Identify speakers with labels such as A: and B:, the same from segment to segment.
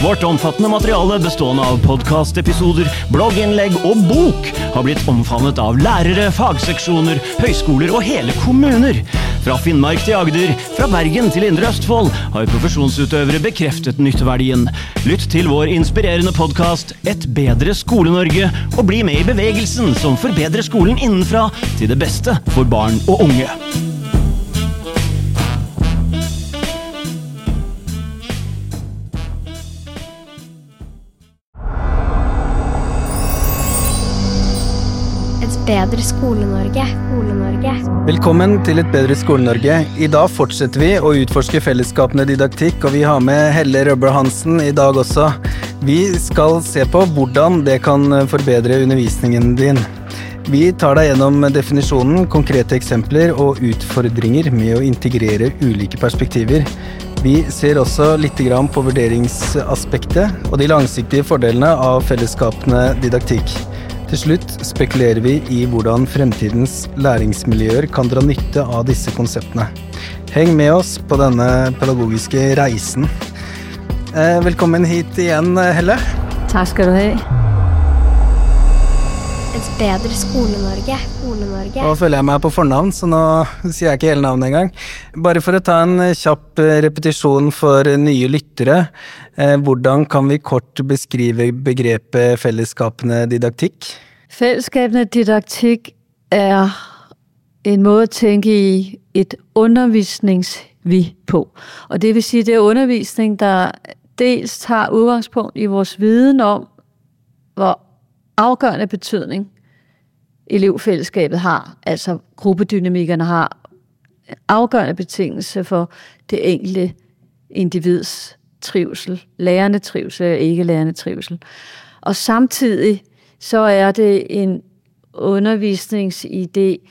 A: Vårt omfattende materiale bestående av podkastepisoder, blogginnlegg og bok har blitt omfavnet av lærere, fagseksjoner, høyskoler og hele kommuner. Fra Finnmark til Agder, fra Bergen til Indre Østfold har profesjonsutøvere bekreftet nytteverdien. Lytt til vår inspirerende podkast Et bedre Skole-Norge, og bli med i bevegelsen som forbedrer skolen innenfra til det beste for barn og unge.
B: Bedre Skole-Norge. Skole-Norge.
C: Velkommen til Et bedre Skole-Norge. I dag fortsetter vi å utforske fellesskapene didaktikk, og vi har med Helle Røble Hansen i dag også. Vi skal se på hvordan det kan forbedre undervisningen din. Vi tar deg gjennom definisjonen, konkrete eksempler og utfordringer med å integrere ulike perspektiver. Vi ser også litt på vurderingsaspektet og de langsiktige fordelene av fellesskapene didaktikk. Til slutt spekulerer vi i hvordan fremtidens læringsmiljøer kan dra nytte av disse konseptene. Heng med oss på denne pedagogiske reisen. Eh, velkommen hit igjen, Helle.
D: Takk skal du ha.
B: Et bedre Skole-Norge. Skole-Norge.
C: Nå føler jeg meg på fornavn, så nå sier jeg ikke hele navnet engang. Bare for å ta en kjapp eh, repetisjon for nye lyttere. Eh, hvordan kan vi kort beskrive begrepet fellesskapende didaktikk?
D: Fellesskapende didaktikk er en måde at tænke i et undervisningsvi på. Og det vil sige, det er undervisning, der dels tager udgangspunkt i vores viden om, hvor afgørende betydning elevfællesskabet har, altså gruppedynamikkerne har afgørende betingelse for det enkelte individs trivsel, lærende trivsel eller ikke lærende trivsel. Og samtidig så er det en undervisningsidé,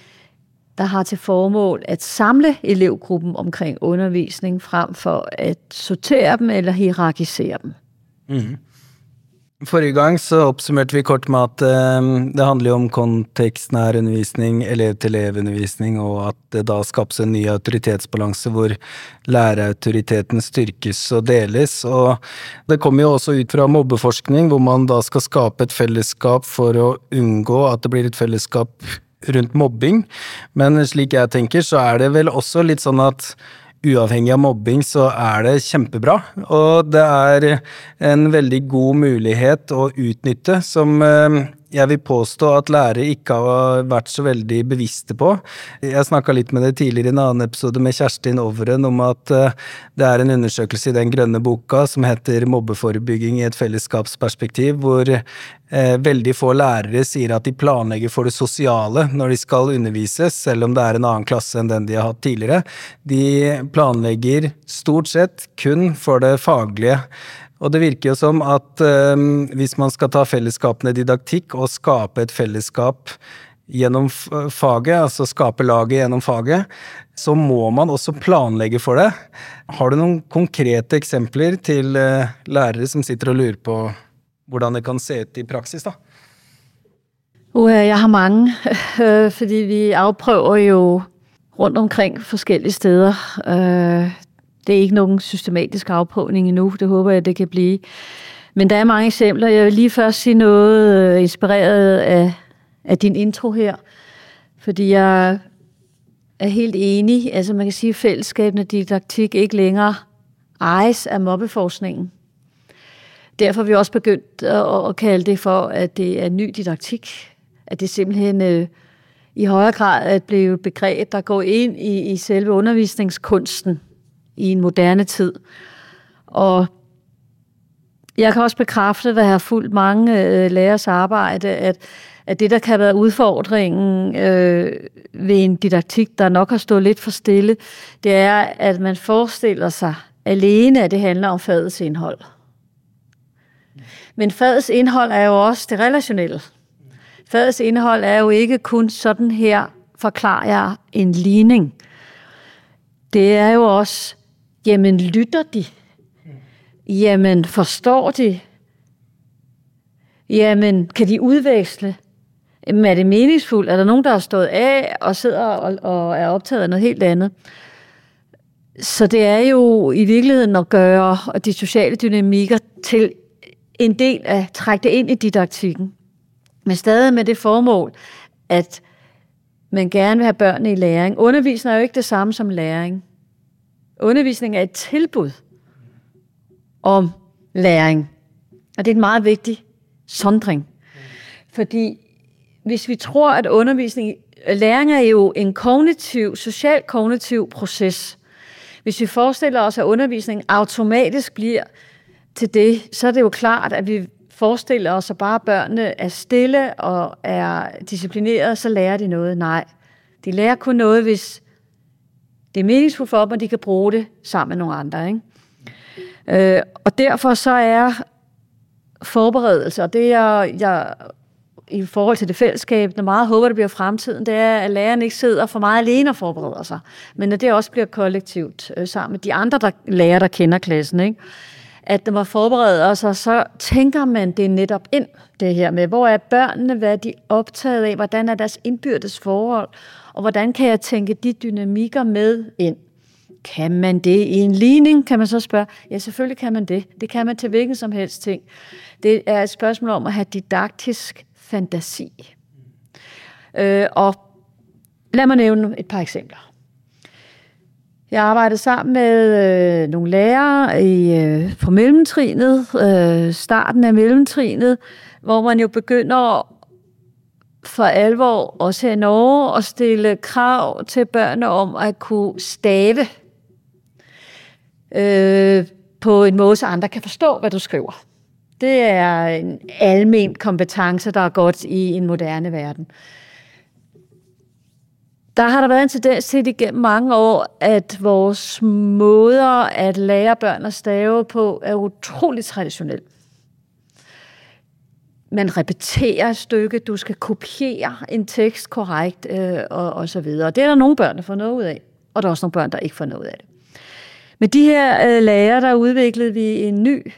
D: der har til formål at samle elevgruppen omkring undervisning, frem for at sortere dem eller hierarkisere dem.
C: Mm. Forrige gang så oppsummerte vi kort med at eh, det handler jo om kontekstnær undervisning, elev-til-elev-undervisning, og at det da skapes en ny autoritetsbalanse hvor lærerautoriteten styrkes og deles. Og det kommer jo også ut fra mobbeforskning, hvor man da skal skape et fellesskap for å unngå at det blir et fellesskap rundt mobbing. Men slik jeg tenker, så er det vel også litt sånn at uavhengig av mobbing, så er det kjempebra. Og det er en veldig god mulighet å utnytte, som eh, jeg vil påstå at lærere ikke har vært så veldig bevisste på. Jeg snakka litt med det tidligere i en annen episode med Kjerstin Overen om at eh, det er en undersøkelse i den grønne boka som heter Mobbeforebygging i et fellesskapsperspektiv, hvor eh, veldig få lærere sier at de planlegger for det sosiale når de skal undervises, selv om det er en annen klasse enn den de har hatt tidligere. De planlegger stort sett kun for det faglige. Og det virker jo som at um, hvis man skal ta fellesskapene didaktikk og skape et fellesskap gjennom faget, altså skape laget gjennom faget, så må man også planlegge for det. Har du noen konkrete eksempler til uh, lærere som sitter og lurer på hvordan det kan se ut i praksis, da?
D: Uh, jeg har mange, fordi vi avprøver jo rundt omkring forskellige steder. Det er ikke nogen systematisk afprøvning endnu. Det håber jeg, det kan blive. Men der er mange eksempler. Jeg vil lige først sige noget øh, inspireret af, af din intro her. Fordi jeg er helt enig. Altså man kan at fællesskabene didaktik ikke længere ejes af mobbeforskningen. Derfor har vi også begyndt at, kalde det for, at det er ny didaktik. At det simpelthen øh, i højere grad er blevet begreb, der går ind i, i selve undervisningskunsten i en moderne tid. Og jeg kan også bekræfte, at jeg har fulgt mange øh, lærers arbejde, at, at det, der kan være udfordringen øh, ved en didaktik, der nok har stået lidt for stille, det er, at man forestiller sig alene, at det handler om fadets indhold. Men fadets indhold er jo også det relationelle. Fadets indhold er jo ikke kun sådan her, forklarer jeg en ligning. Det er jo også Jamen, lytter de? Jamen, forstår de? Jamen, kan de udveksle? Jamen, er det meningsfuldt? Er der nogen, der har stået af og sidder og, og er optaget af noget helt andet? Så det er jo i virkeligheden at gøre de sociale dynamikker til en del af, trække det ind i didaktikken. Men stadig med det formål, at man gerne vil have børnene i læring. Undervisning er jo ikke det samme som læring. Undervisning er et tilbud om læring. Og det er en meget vigtig sondring. Fordi hvis vi tror, at undervisning, læring er jo en kognitiv, social kognitiv proces. Hvis vi forestiller os, at undervisning automatisk bliver til det, så er det jo klart, at vi forestiller os, at bare børnene er stille og er disciplineret, så lærer de noget. Nej, de lærer kun noget, hvis det er meningsfuldt for dem, og de kan bruge det sammen med nogle andre. Ikke? Øh, og derfor så er forberedelse, og det jeg, jeg i forhold til det fællesskab, der meget håber, det bliver fremtiden, det er, at læreren ikke sidder for meget alene og forbereder sig, men at det også bliver kollektivt øh, sammen med de andre der, lærere, der kender klassen. Ikke? At når man forbereder sig, så tænker man det netop ind, det her med, hvor er børnene, hvad er de optaget af, hvordan er deres indbyrdes forhold, og hvordan kan jeg tænke de dynamikker med ind. Kan man det i en ligning, kan man så spørge? Ja, selvfølgelig kan man det. Det kan man til hvilken som helst ting. Det er et spørgsmål om at have didaktisk fantasi. Øh, og lad mig nævne et par eksempler. Jeg arbejdede sammen med øh, nogle lærere i, øh, på mellemtrinet, øh, starten af mellemtrinet, hvor man jo begynder for alvor, også her i Norge, at stille krav til børnene om at kunne stave øh, på en måde, så andre kan forstå, hvad du skriver. Det er en almen kompetence, der er godt i en moderne verden. Der har der været en tendens til igennem mange år, at vores måder at lære børn at stave på er utroligt traditionel. Man repeterer et stykke, du skal kopiere en tekst korrekt, øh, og, og så videre. Det er der nogle børn, der får noget ud af, og der er også nogle børn, der ikke får noget ud af det. Med de her øh, lærer, der udviklede vi en ny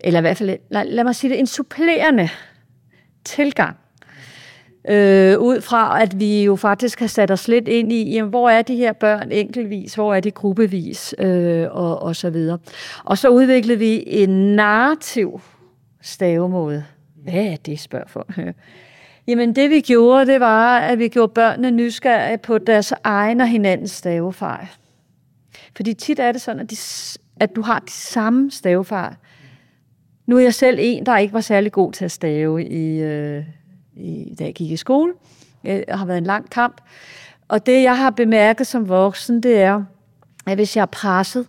D: eller i hvert fald, lad, lad mig sige det, en supplerende tilgang. Øh, ud fra, at vi jo faktisk har sat os lidt ind i, jamen, hvor er de her børn enkeltvis, hvor er de gruppevis, øh, og, og så videre. Og så udviklede vi en narrativ stavemåde. Hvad er det, spørger for? Jamen det vi gjorde, det var, at vi gjorde børnene nysgerrige på deres egen og hinandens stavefejl. Fordi tit er det sådan, at, de, at du har de samme stavefejl, nu er jeg selv en, der ikke var særlig god til at stave, i, øh, i, da jeg gikk i skole. Det har vært en lang kamp. Og det, jeg har bemerket som voksen, det er, at hvis jeg er presset,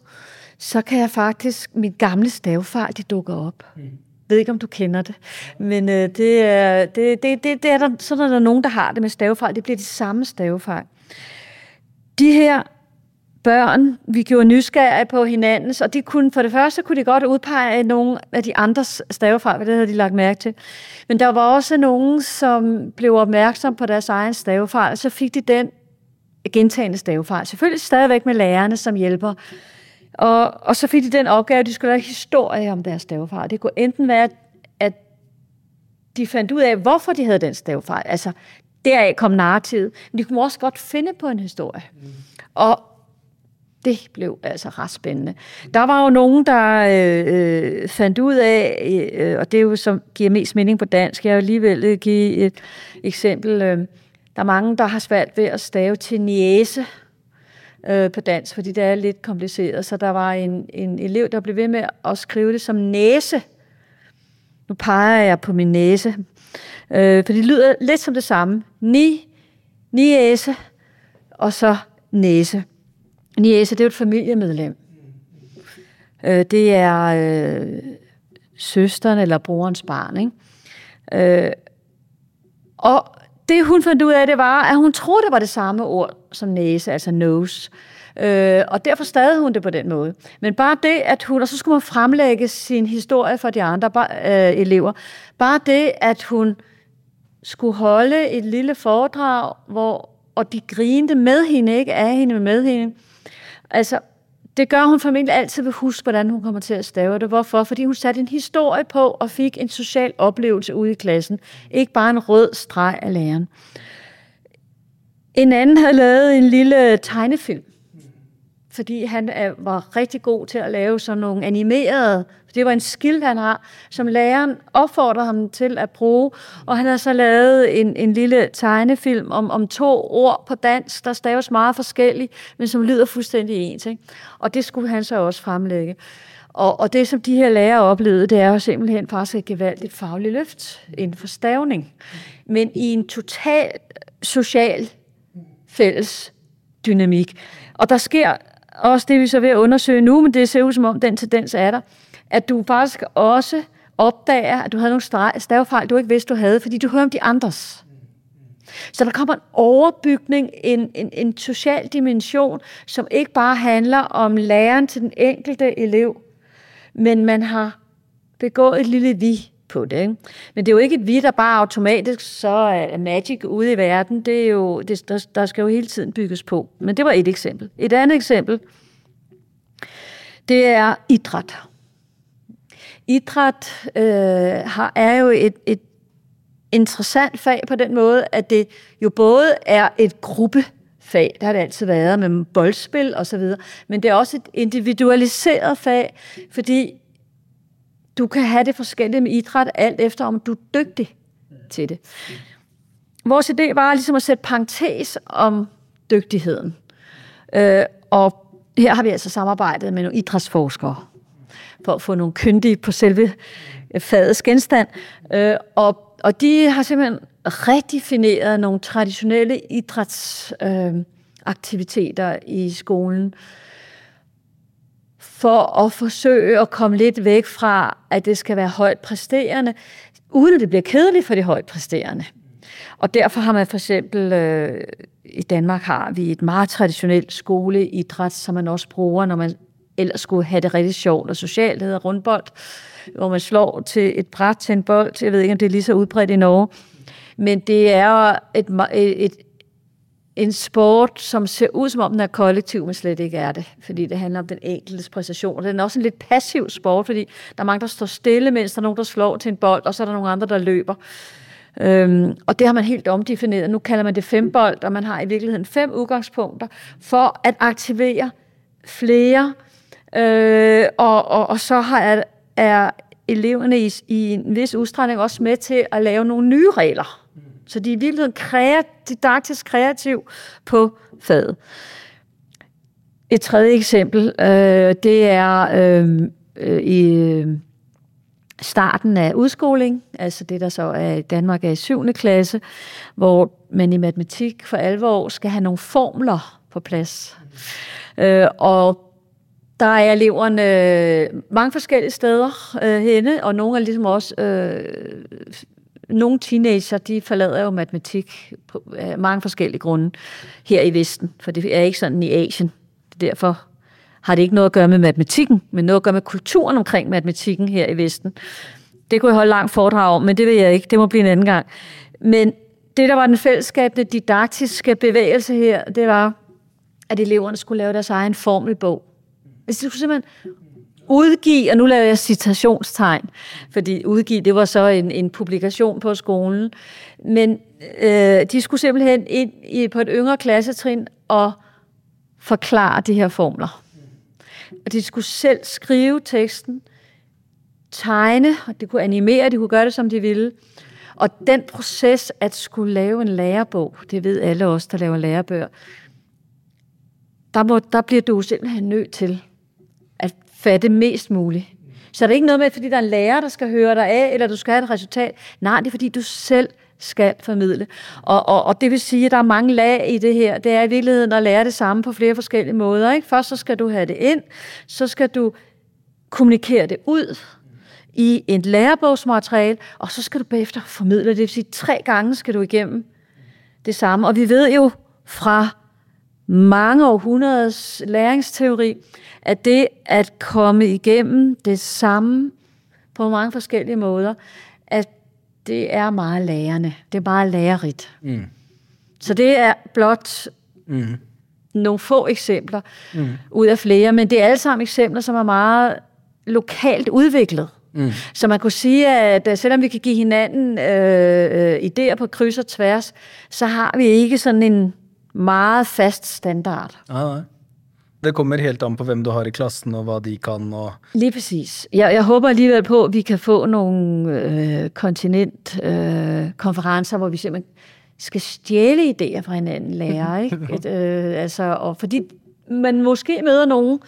D: så kan jeg faktisk, Mitt gamle stavefejl, de dukker opp. Mm. Jeg vet ikke, om du kender det. Men øh, det, er, det, det, det, er der, sånn at der er noen som har det med stavefejl. Det blir de samme stavefejl. De her børn, vi gjorde nysgerrige på hinandens, og de kunne, for det første kunne de godt udpege nogle af de andres stavefejl, det havde de lagt mærke til. Men der var også nogen, som blev opmærksom på deres egen stavefejl, så fik de den gentagende stavefejl. Selvfølgelig stadigvæk med lærerne som hjælper. Og, og så fik de den opgave, at de skulle lave historie om deres stavefejl. Det kunne enten være, at de fandt ud af, hvorfor de havde den stavefejl. Altså, deraf kom narrativet. Men de kunne også godt finde på en historie. Mm. Og, det blev altså ret spændende. Der var jo nogen, der øh, fandt ud af, øh, og det er jo som giver mest mening på dansk, jeg vil alligevel give et eksempel. Øh, der er mange, der har svært ved at stave til niese øh, på dansk, fordi det er lidt kompliceret. Så der var en, en elev, der blev ved med at skrive det som næse. Nu peger jeg på min næse, øh, for det lyder lidt som det samme. Ni, niese, og så næse. Niese, det er jo et familiemedlem. Øh, det er øh, søsteren eller brorens barn. Ikke? Øh, og det hun fandt ud af, det var, at hun troede, det var det samme ord som næse, altså nose. Øh, og derfor stadig hun det på den måde. Men bare det, at hun, og så skulle man fremlægge sin historie for de andre øh, elever, bare det, at hun skulle holde et lille foredrag, hvor, og de grinte med hende, ikke af hende, med hende, Altså, det gør hun formentlig altid vil huske, hvordan hun kommer til at stave det. Hvorfor? Fordi hun satte en historie på og fik en social oplevelse ude i klassen. Ikke bare en rød streg af læreren. En anden havde lavet en lille tegnefilm, fordi han var rigtig god til at lave sådan nogle animerede, det var en skill, han har, som læreren oppfordrer ham til at bruke. og han har så lavet en, en lille tegnefilm om, om to ord på dansk, der staves meget forskjellig, men som lyder fuldstændig ens. Og det skulle han så også fremlægge. Og, og det, som de her lærere opplevde, det er jo simpelthen faktisk et gevaldigt faglig løft innenfor stavning. Men i en total social fælles dynamik. Og der sker også det, vi så er ved å undersøge nå, men det ser ut som om, den tendens er der, at du faktisk også opdager, at du havde nogle stavefejl, du ikke vidste, du havde, fordi du hører om de andres. Så der kommer en overbygning, en, en, en social dimension, som ikke bare handler om læreren til den enkelte elev, men man har begået et lille vi på det. Ikke? Men det er jo ikke et vi, der bare automatisk så er magic ude i verden. Det er jo, det, der, der skal jo hele tiden bygges på. Men det var et eksempel. Et andet eksempel, det er idræt. Idræt øh, har, er jo et, et interessant fag på den måde, at det jo både er et gruppefag, der har det altid været med boldspil og så videre, men det er også et individualiseret fag, fordi du kan have det forskellige med idræt, alt efter om du er dygtig til det. Vores idé var ligesom at sætte parentes om dygtigheden. Øh, og her har vi altså samarbejdet med nogle idrætsforskere for at få nogle kyndige på selve fagets genstand. Øh, og, og de har simpelthen redefineret nogle traditionelle idrætsaktiviteter øh, i skolen for at forsøge at komme lidt væk fra, at det skal være højt præsterende, uden at det bliver kedeligt for de højt præsterende. Og derfor har man for eksempel, øh, i Danmark har vi et meget traditionelt skoleidræt, som man også bruger, når man ellers skulle have det rigtig sjovt og socialt, hedder rundbold, hvor man slår til et bræt til en bold. Jeg ved ikke, om det er lige så udbredt i Norge. Men det er et, et, et en sport, som ser ud som om den er kollektiv, men slet ikke er det, fordi det handler om den enkeltes præstation. Den er også en lidt passiv sport, fordi der er mange, der står stille, mens der er nogen, der slår til en bold, og så er der nogle andre, der løber. Øhm, og det har man helt omdefineret. Nu kalder man det fembold, og man har i virkeligheden fem udgangspunkter for at aktivere flere. Øh, og, og, og så er, er eleverne i, i en vis udstrækning også med til at lave nogle nye regler så de er i virkeligheden didaktisk kreativ på faget. Et tredje eksempel, øh, det er øh, øh, i starten af udskoling, altså det der så er i Danmark er i 7. klasse, hvor man i matematik for alvor skal have nogle formler på plads. Øh, og der er eleverne mange forskellige steder øh, henne, og nogle er ligesom også øh, nogle teenager, de forlader jo matematik på mange forskellige grunde her i Vesten, for det er ikke sådan i Asien. Derfor har det ikke noget at gøre med matematikken, men noget at gøre med kulturen omkring matematikken her i Vesten. Det kunne jeg holde langt foredrag om, men det vil jeg ikke. Det må blive en anden gang. Men det, der var den fællesskabende didaktiske bevægelse her, det var, at eleverne skulle lave deres egen formelbog. De skulle simpelthen udgive, og nu laver jeg citationstegn, fordi udgive, det var så en, en publikation på skolen, men øh, de skulle simpelthen ind i, på et yngre klassetrin og forklare de her formler. Og de skulle selv skrive teksten, tegne, og de kunne animere, de kunne gøre det, som de ville. Og den proces at skulle lave en lærebog, det ved alle os, der laver lærebøger, der, må, der bliver du simpelthen nødt til fatte mest muligt. Så er det ikke noget med, fordi der er en lærer, der skal høre dig af, eller du skal have et resultat. Nej, det er fordi, du selv skal formidle. Og, og, og det vil sige, at der er mange lag i det her. Det er i virkeligheden at lære det samme på flere forskellige måder. Ikke? Først så skal du have det ind, så skal du kommunikere det ud i et lærebogsmateriale, og så skal du bagefter formidle det. Det vil sige, tre gange skal du igennem det samme. Og vi ved jo fra mange århundredes læringsteori, at det at komme igennem det samme på mange forskellige måter, at det er meget lærende. Det er meget lærerigt. Mm. Så det er blot mm. nogle få eksempler mm. ud af flere, men det er alle sammen eksempler, som er meget lokalt udviklet. Mm. Så man kunne sige, at øh, selvom vi kan give hinanden øh, øh, idéer på kryds og tværs, så har vi ikke sådan en meget fast standard.
C: Ah, nej. Det kommer helt an på hvem du har i klassen, og hva de kan. Og...
D: Lige præcis. Jeg, jeg håper alligevel på, at vi kan få noen øh, kontinentkonferanser øh, hvor vi simpelthen skal stjæle ideer fra hinanden, lærer. Ikke? Et, øh, altså, og fordi man måske møder noen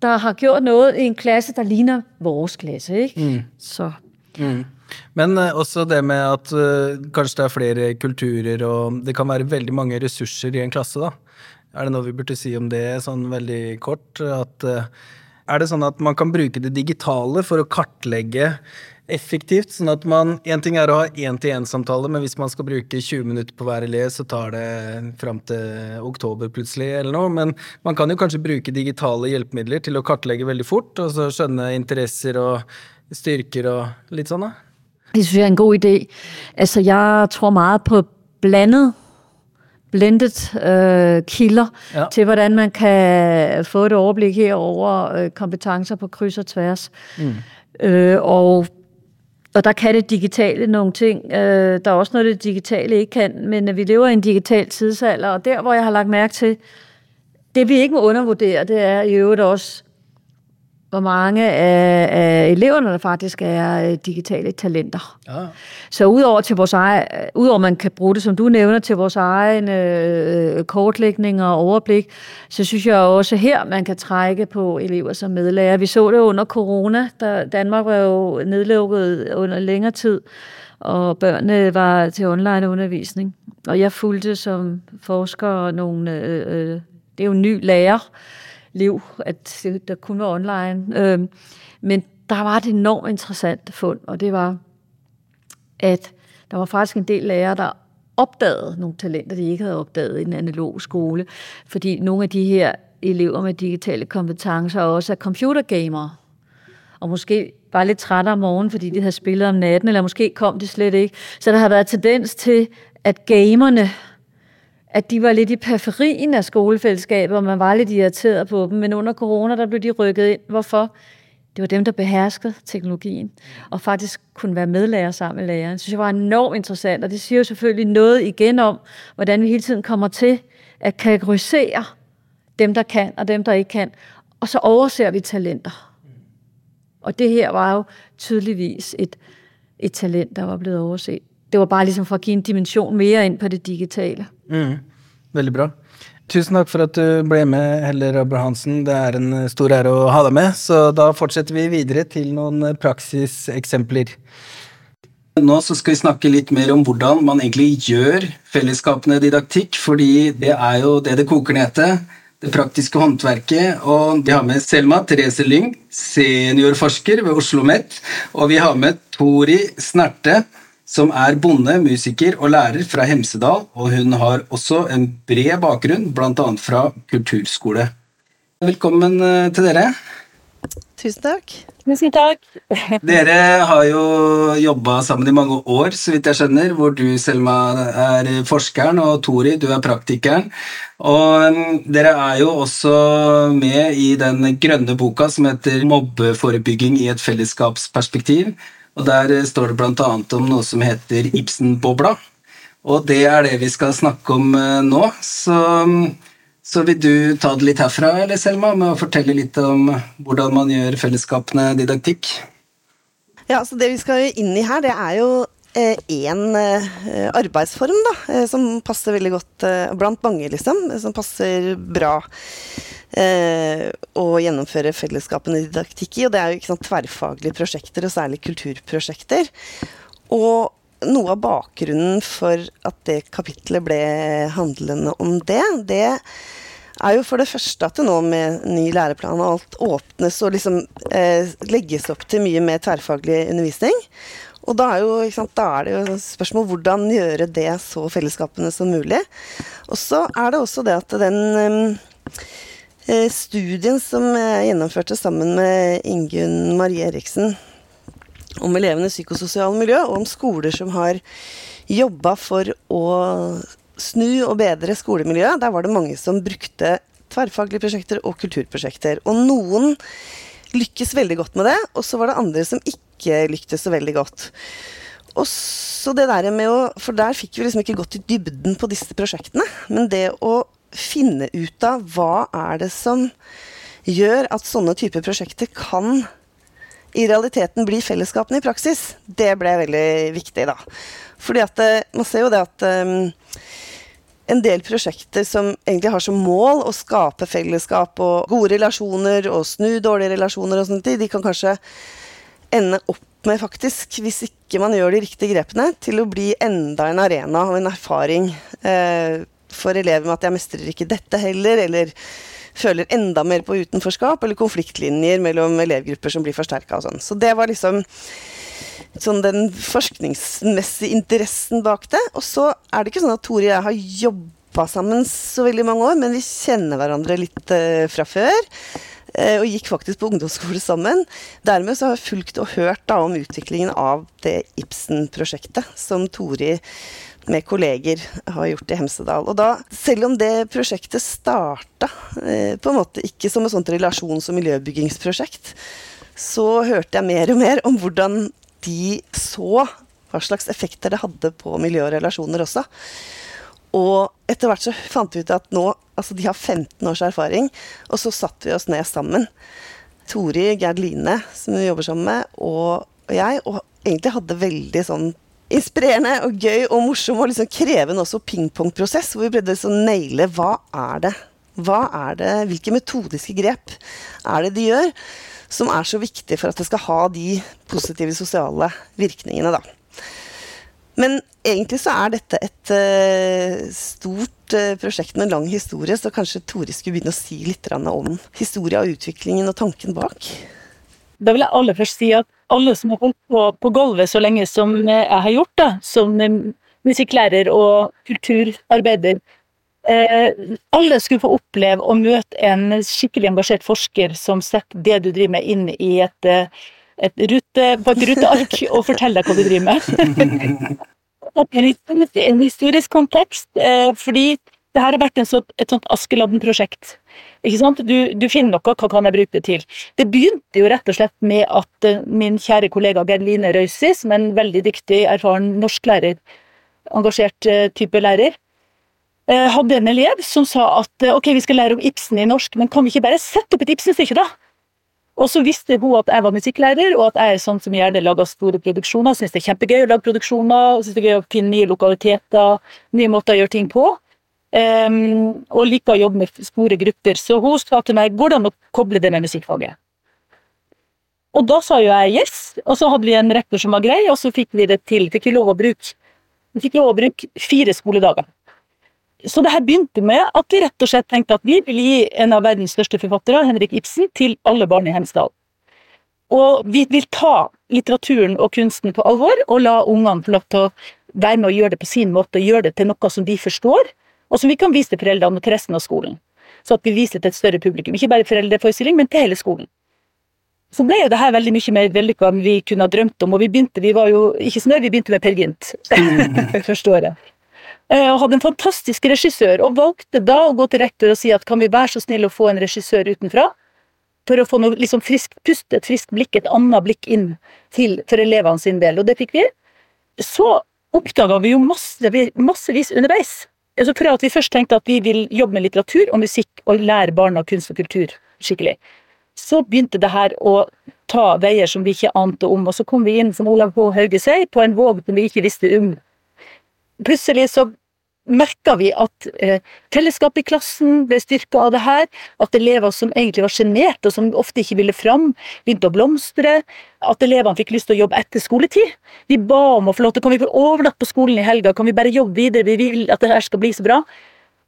D: der har gjort noe i en klasse, der ligner vores klasse. Ikke? Mm. Så.
C: Mm. Men uh, også det med at uh, kanskje det er flere kulturer, og det kan være veldig mange ressurser i en klasse. da. Er det noe vi burde si om det, sånn veldig kort? At, uh, er det sånn at man kan bruke det digitale for å kartlegge effektivt. sånn at man, En ting er å ha én-til-én-samtale, men hvis man skal bruke 20 minutter på hver elev, så tar det fram til oktober plutselig, eller noe. Men man kan jo kanskje bruke digitale hjelpemidler til å kartlegge veldig fort, og så skjønne interesser og styrker og litt sånn, da.
D: Det synes jeg er en god idé. Altså, jeg tror meget på blandet blended øh, kilder ja. til, hvordan man kan få et overblik her over øh, kompetencer på kryds og tværs. Mm. Øh, og, og der kan det digitale nogle ting. Øh, der er også noget, det digitale ikke kan, men vi lever i en digital tidsalder, og der, hvor jeg har lagt mærke til, det vi ikke må undervurdere, det er i øvrigt også, hvor mange af, af eleverne, der faktisk er øh, digitale talenter. Ja. Så udover til vores egen, udover man kan bruge det, som du nævner, til vores egen øh, kortlægning og overblik, så synes jeg også her, man kan trække på elever som medlærer. Vi så det under corona, da Danmark var jo nedlukket under længere tid, og børnene var til online undervisning. Og jeg fulgte som forsker nogle, øh, øh, det er jo en ny lærer, liv, at der kun var online. Øh, men der var et enormt interessant fund, og det var, at der var faktisk en del lærere, der opdagede nogle talenter, de ikke havde opdaget i den analoge skole, fordi nogle af de her elever med digitale kompetencer også er computergamere, og måske var lidt trætte om morgenen, fordi de havde spillet om natten, eller måske kom de slet ikke. Så der har været tendens til, at gamerne at de var lidt i periferien af skolefællesskabet, og man var lidt irriteret på dem. Men under corona, der blev de rykket ind. Hvorfor? Det var dem, der beherskede teknologien, og faktisk kunne være medlærer sammen med læreren. Det synes jeg var enormt interessant, og det siger jo selvfølgelig noget igen om, hvordan vi hele tiden kommer til at kategorisere dem, der kan, og dem, der ikke kan. Og så overser vi talenter. Og det her var jo tydeligvis et, et talent, der var blevet overset. Det var bare ligesom for at give en dimension mere ind på det digitale.
C: Mm. Veldig bra. Tusen takk for at du ble med, Heller Abrahamsen. Det er en stor ære å ha deg med. Så da fortsetter vi videre til noen praksiseksempler. Nå skal vi snakke litt mer om hvordan man egentlig gjør fellesskapende didaktikk, fordi det er jo det det koker ned til. Det praktiske håndverket. Og vi har med Selma Therese Lyng, seniorforsker ved Oslo OsloMet. Og vi har med Tori Snerte, som er bonde, musiker og lærer fra Hemsedal, og hun har også en bred bakgrunn, bl.a. fra kulturskole. Velkommen eh, til dere.
E: Tusen takk.
D: Tusen takk.
C: dere har jo jobba sammen i mange år, så vidt jeg skjønner, hvor du, Selma, er forskeren, og Tori, du er praktikeren. Og mm, dere er jo også med i den grønne boka som heter 'Mobbeforebygging i et fellesskapsperspektiv'. Og Der eh, står det bl.a. om noe som heter Ibsen-bobla. Og det er det vi skal snakke om eh, nå. Så, så, vil du ta det litt herfra, eller Selma, med å fortelle litt om hvordan man gjør fellesskapene didaktikk?
E: Ja, så Det vi skal inn i her, det er jo én eh, eh, arbeidsform da, eh, som passer veldig godt blant mange, liksom. Som passer bra å gjennomføre fellesskapene didaktikk i. Og det er jo ikke sant, tverrfaglige prosjekter, og særlig kulturprosjekter. Og noe av bakgrunnen for at det kapitlet ble handlende om det, det er jo for det første at det nå med ny læreplan og alt åpnes og liksom eh, legges opp til mye mer tverrfaglig undervisning. Og da er, jo, sant, da er det jo spørsmål hvordan gjøre det så fellesskapene som mulig. Og så er det også det at den Eh, studien som jeg gjennomførte sammen med Ingunn Marie Eriksen om elevenes psykososiale miljø, og om skoler som har jobba for å snu og bedre skolemiljøet, der var det mange som brukte tverrfaglige prosjekter og kulturprosjekter. Og noen lykkes veldig godt med det, og så var det andre som ikke lyktes så veldig godt. Og så det der med å, For der fikk vi liksom ikke gått i dybden på disse prosjektene. Men det å finne ut av hva er det som gjør at sånne typer prosjekter kan i realiteten bli fellesskapene i praksis, det ble veldig viktig, da. Fordi at eh, man ser jo det at um, en del prosjekter som egentlig har som mål å skape fellesskap og gode relasjoner og snu dårlige relasjoner og sånt, de kan kanskje ende opp med, faktisk, hvis ikke man gjør de riktige grepene, til å bli enda en arena og en erfaring eh, for elever med at jeg mestrer ikke dette heller, eller føler enda mer på utenforskap, eller konfliktlinjer mellom elevgrupper som blir forsterka og sånn. Så det var liksom sånn den forskningsmessige interessen bak det. Og så er det ikke sånn at Tore og jeg har jobba sammen så veldig mange år, men vi kjenner hverandre litt eh, fra før. Uh, og gikk faktisk på ungdomsskole sammen. Dermed så har jeg fulgt og hørt da om utviklingen av det Ibsen-prosjektet som Tori med kolleger har gjort i Hemsedal. Og da, selv om det prosjektet starta eh, på en måte ikke som et sånt relasjons- og miljøbyggingsprosjekt, så hørte jeg mer og mer om hvordan de så hva slags effekter det hadde på miljø og relasjoner også. Og etter hvert så fant vi ut at nå Altså, de har 15 års erfaring, og så satte vi oss ned sammen. Tori Gerd Line, som vi jobber sammen med, og, jeg, og egentlig hadde veldig sånn inspirerende og gøy og morsom og liksom krevende også pingpongprosess, hvor vi prøvde å naile hva er det hva er det, Hvilke metodiske grep er det de gjør som er så viktig for at det skal ha de positive sosiale virkningene, da. Men egentlig så er dette et uh, stort uh, prosjekt med en lang historie, så kanskje Tore skulle begynne å si litt om historia og utviklingen og tanken bak?
F: Da vil jeg aller først si at alle som har holdt på på gulvet så lenge som jeg har gjort, da, som musikklærer og kulturarbeider, Eh, alle skulle få oppleve å møte en skikkelig engasjert forsker som setter det du driver med, inn i et, eh, et rute, på et ruteark og forteller deg hva du driver med. en historisk kontekst, eh, fordi det her har vært så, et sånt Askeladden-prosjekt. Du, du, finner noe, hva kan jeg bruke det til? Det begynte jo rett og slett med at min kjære kollega Geir Line Røisi, som er en veldig dyktig, erfaren norsklærer, engasjert type lærer, Eh, hadde en elev som sa at eh, ok, vi skal lære om Ibsen i norsk, men kan vi ikke bare sette opp et Ibsen-stykke, da? Og så visste hun at jeg var musikklærer, og at jeg er sånn som gjerne lager store produksjoner. Syns det er kjempegøy å lage produksjoner, syns det er gøy å finne nye lokaliteter, nye måter å gjøre ting på. Um, og liker å jobbe med store grupper. Så hun sa til meg går det an å koble det med musikkfaget. Og da sa jo jeg yes, og så hadde vi en rektor som var grei, og så fikk vi det til. Fikk vi lov å bruke, vi fikk lov å bruke fire skoledager. Så det her begynte med at vi rett og slett tenkte at vi vil gi en av verdens største forfattere, Henrik Ibsen, til alle barn i Hemsedal. Og vi vil ta litteraturen og kunsten på alvor, og la ungene få lov til å være med og gjøre det på sin måte, og gjøre det til noe som de forstår, og som vi kan vise til foreldrene og til resten av skolen. Så at vi viser det til et større publikum. Ikke bare foreldreforestilling, men til hele skolen. Så ble jo det her veldig mye mer vellykka enn vi kunne ha drømt om, og vi begynte, vi var jo ikke snø, vi begynte med Per Gynt første året. Eh, og hadde en fantastisk regissør, og valgte da å gå til rektor og si at kan vi være så snill å få en regissør utenfra? For å få noe liksom friskt pust, et friskt blikk, et annet blikk inn til, for elevene sin del, og det fikk vi. Så oppdaga vi jo masse, massevis underveis. Altså fra at vi først tenkte at vi vil jobbe med litteratur og musikk og lære barna kunst og kultur skikkelig, så begynte det her å ta veier som vi ikke ante om, og så kom vi inn, som Olav H. Hauge sier, på en våg som vi ikke visste om. Plutselig så merka vi at eh, fellesskapet i klassen ble styrka av det her. At elever som egentlig var sjenerte, og som ofte ikke ville fram, begynte å blomstre. At elevene fikk lyst til å jobbe etter skoletid. Vi ba om å få lov til Kan vi få overnatte på skolen i helga, kan vi bare jobbe videre, vi vil at det her skal bli så bra.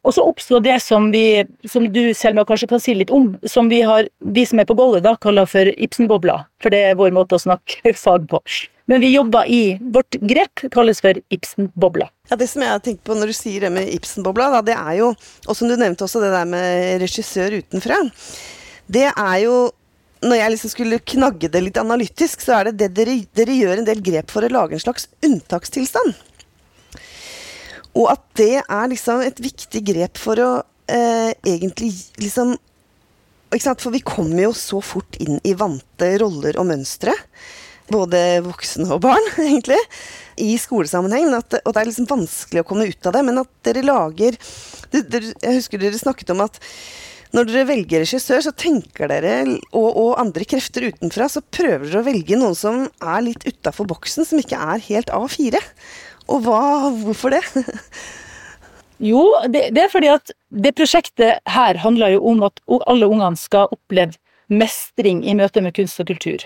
F: Og så oppsto det som vi, som du Selma kanskje kan si litt om, som vi har, vi som er på gulvet da, kaller for Ibsen-bobla. For det er vår måte å snakke fag på. Men vi jobber i Vårt grep kalles for Ibsen-bobla.
E: Ja, Det som jeg har tenkt på når du sier det med Ibsen-bobla, det er jo Og som du nevnte også, det der med regissør utenfra. Det er jo når jeg liksom skulle knagge det litt analytisk, så er det det dere, dere gjør en del grep for å lage en slags unntakstilstand. Og at det er liksom et viktig grep for å eh, egentlig liksom? For vi kommer jo så fort inn i vante roller og mønstre. Både voksne og barn, egentlig. I skolesammenheng. At, og det er liksom vanskelig å komme ut av det. Men at dere lager det, det, Jeg husker dere snakket om at når dere velger regissør, så tenker dere, og, og andre krefter utenfra, så prøver dere å velge noen som er litt utafor boksen, som ikke er helt A4. Og hva, hvorfor det?
F: Jo, det, det, er fordi at det prosjektet her handler jo om at alle ungene skal oppleve mestring i møte med kunst og kultur.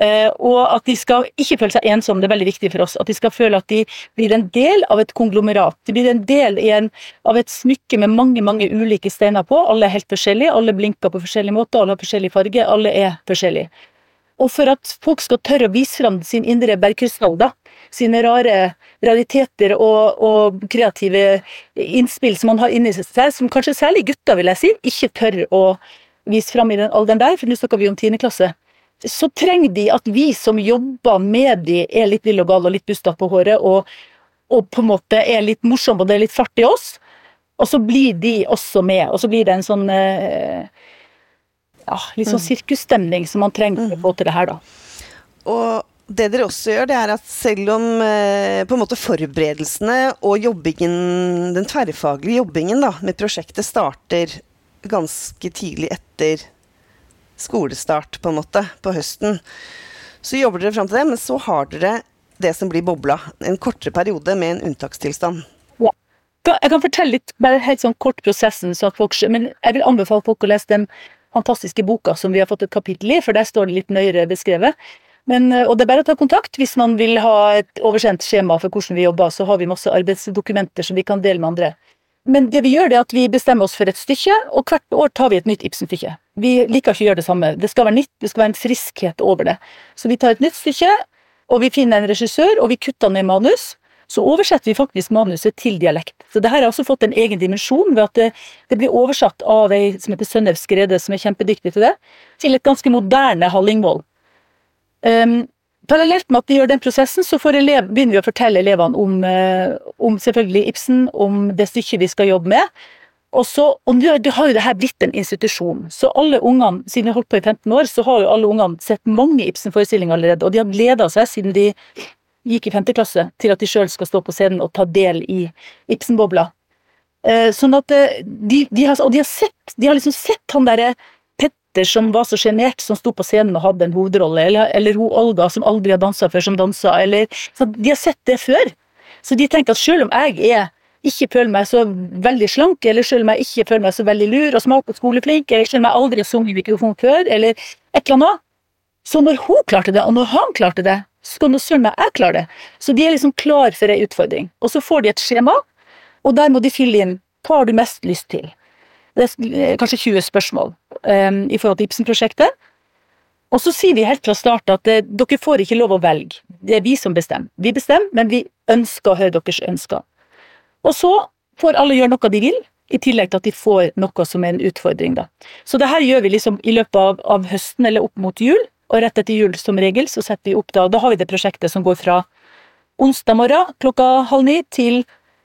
F: Eh, og at de skal ikke føle seg ensomme, det er veldig viktig for oss. At de skal føle at de blir en del av et konglomerat. De blir en del en, av et smykke med mange mange ulike steiner på. Alle er helt forskjellige, alle blinker på forskjellige måter, alle har forskjellig farge, alle er forskjellige. Og for at folk skal tørre å vise fram sin indre bergkrystall, sine rare realiteter og, og, kreative innspill som man har inni seg, som kanskje særlig gutter, vil jeg si, ikke tør å vise fram i den alderen der, for nå snakker vi om tiende klasse. Så trenger de at vi som jobber med de, er litt lille og gal og litt bustete på håret, og, og, på en måte er litt morsomme og det er litt fart i oss. Og så blir de også med, og så blir det en sånn eh, ja, litt sånn mm. sirkusstemning som man trenger for å få til det her, da.
E: Og det dere også gjør, det er at selv om eh, på en måte forberedelsene og jobbingen, den tverrfaglige jobbingen da, med prosjektet starter ganske tidlig etter skolestart, på en måte, på høsten, så jobber dere fram til det, men så har dere det som blir bobla. En kortere periode med en unntakstilstand.
F: Ja. Jeg kan fortelle litt, bare helt sånn kort prosessen, så folk, men jeg vil anbefale folk å lese den fantastiske boka som vi har fått et kapittel i, for der står det litt nøyere beskrevet. Men, og det er bare å ta kontakt hvis man vil ha et oversendt skjema for hvordan vi jobber. Så har vi masse arbeidsdokumenter som vi kan dele med andre. Men det vi gjør, det er at vi bestemmer oss for et stykke, og hvert år tar vi et nytt Ibsen-stykke. Vi liker ikke å gjøre det samme. Det skal være nytt, det skal være en friskhet over det. Så vi tar et nytt stykke, og vi finner en regissør, og vi kutter ned manus. Så oversetter vi faktisk manuset til dialekt. Så det her har også fått en egen dimensjon ved at det, det blir oversatt av ei som heter Sønnev Skrede, som er kjempedyktig til det, til et ganske moderne Hallingvoll. Um, parallelt med at vi gjør den prosessen, så elev, begynner vi å fortelle elevene om, uh, om, selvfølgelig Ibsen, om det stykket vi skal jobbe med. Og så, og nå har jo det her blitt en institusjon, så alle ungene, siden har holdt på i 15 år, så har jo alle ungene sett mange Ibsen-forestillinger allerede, og de har gleda seg siden de gikk i 5. klasse, til at de sjøl skal stå på scenen og ta del i Ibsen-bobla. Eh, sånn at uh, de, de, har, og de har sett, de har liksom sett han derre Petter som var så sjenert, som sto på scenen og hadde en hovedrolle, eller, eller hun Olga som aldri har dansa før, som dansa, eller så De har sett det før. Så de tenker at selv om jeg er ikke føler meg så veldig slank, eller selv om jeg ikke føler meg så veldig lur og smart og skoleflink, eller selv om jeg aldri har sunget mikrofon før, eller et eller annet. Så når hun klarte det, og når han klarte det, så skal nå søren meg jeg klare det. Så de er liksom klar for ei utfordring. Og så får de et skjema, og der må de fylle inn hva har du mest lyst til. Det er kanskje 20 spørsmål um, i forhold til Ibsen-prosjektet. Og så sier vi helt fra start at uh, dere får ikke lov å velge. Det er vi som bestemmer. Vi bestemmer, men vi ønsker å høre deres ønsker. Og så får alle gjøre noe de vil, i tillegg til at de får noe som er en utfordring. Da. Så det her gjør vi liksom i løpet av, av, høsten eller opp mot jul, og rett etter jul som regel så setter vi opp da. Da har vi det prosjektet som går fra onsdag morgen klokka halv ni til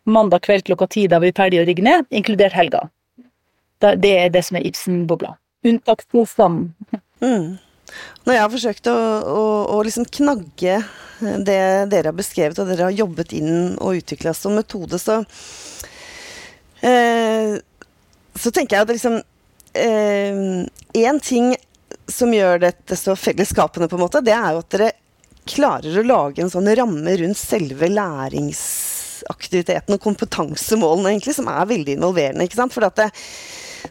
F: mandag kveld klokka ti, da vi er ferdige å rigge ned, inkludert helga. Det er det som er Ibsen-bobla. Unntakstilstand.
E: Mm. Når jeg har forsøkt å, å, å liksom knagge det dere har beskrevet, og dere har jobbet inn og utvikla som metode, så eh, Så tenker jeg at liksom Én eh, ting som gjør dette så fellesskapende, på en måte, det er jo at dere klarer å lage en sånn ramme rundt selve læringsaktiviteten og kompetansemålene, egentlig, som er veldig involverende. ikke sant? For at det,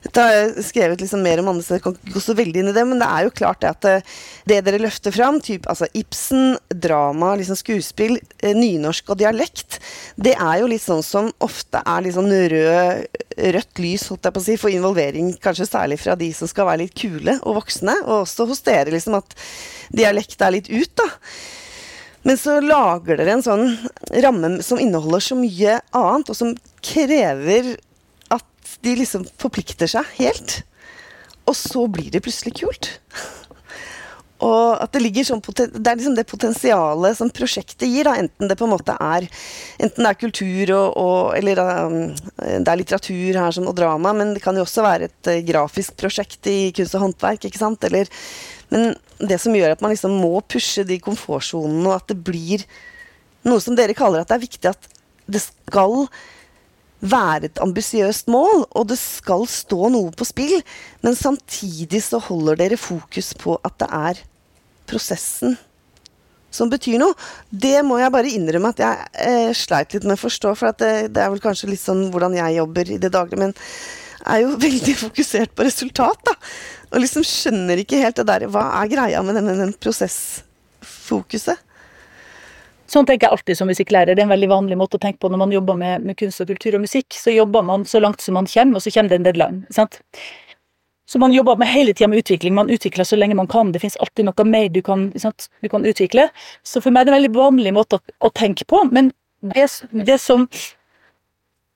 E: dette har jeg skrevet liksom mer om andre, jeg kan ikke gå så veldig inn i det, men det er jo klart det at eh, det dere løfter fram, typ, altså Ibsen, drama, liksom skuespill, eh, nynorsk og dialekt, det er jo litt sånn som ofte er litt sånn rød, rødt lys, holdt jeg på å si, for involvering, kanskje særlig fra de som skal være litt kule og voksne, og også hos dere, liksom at dialekt er litt ut, da. Men så lager dere en sånn ramme som inneholder så mye annet, og som krever de liksom forplikter seg helt. Og så blir det plutselig kult. Og at det ligger sånn Det er liksom det potensialet som prosjektet gir, da, enten det på en måte er Enten det er kultur og, og Eller um, det er litteratur her som, og drama, men det kan jo også være et uh, grafisk prosjekt i kunst og håndverk, ikke sant? Eller Men det som gjør at man liksom må pushe de komfortsonene, og at det blir noe som dere kaller at det er viktig at det skal være et ambisiøst mål, og det skal stå noe på spill, men samtidig så holder dere fokus på at det er prosessen som betyr noe. Det må jeg bare innrømme at jeg eh, sleit litt med å forstå, for det, det er vel kanskje litt sånn hvordan jeg jobber i det daglige, men er jo veldig fokusert på resultat, da. Og liksom skjønner ikke helt det der Hva er greia med den, den prosessfokuset?
F: Sånn tenker jeg alltid som musikklærer. Det er en veldig vanlig måte å tenke på når man jobber med, med kunst og kultur og musikk. Så jobber man så langt som man kommer, og så kommer det en deadline. sant? Så man jobber med hele tida med utvikling. Man utvikler så lenge man kan. Det fins alltid noe mer du kan, du kan utvikle. Så for meg er det en veldig vanlig måte å, å tenke på. Men det, det som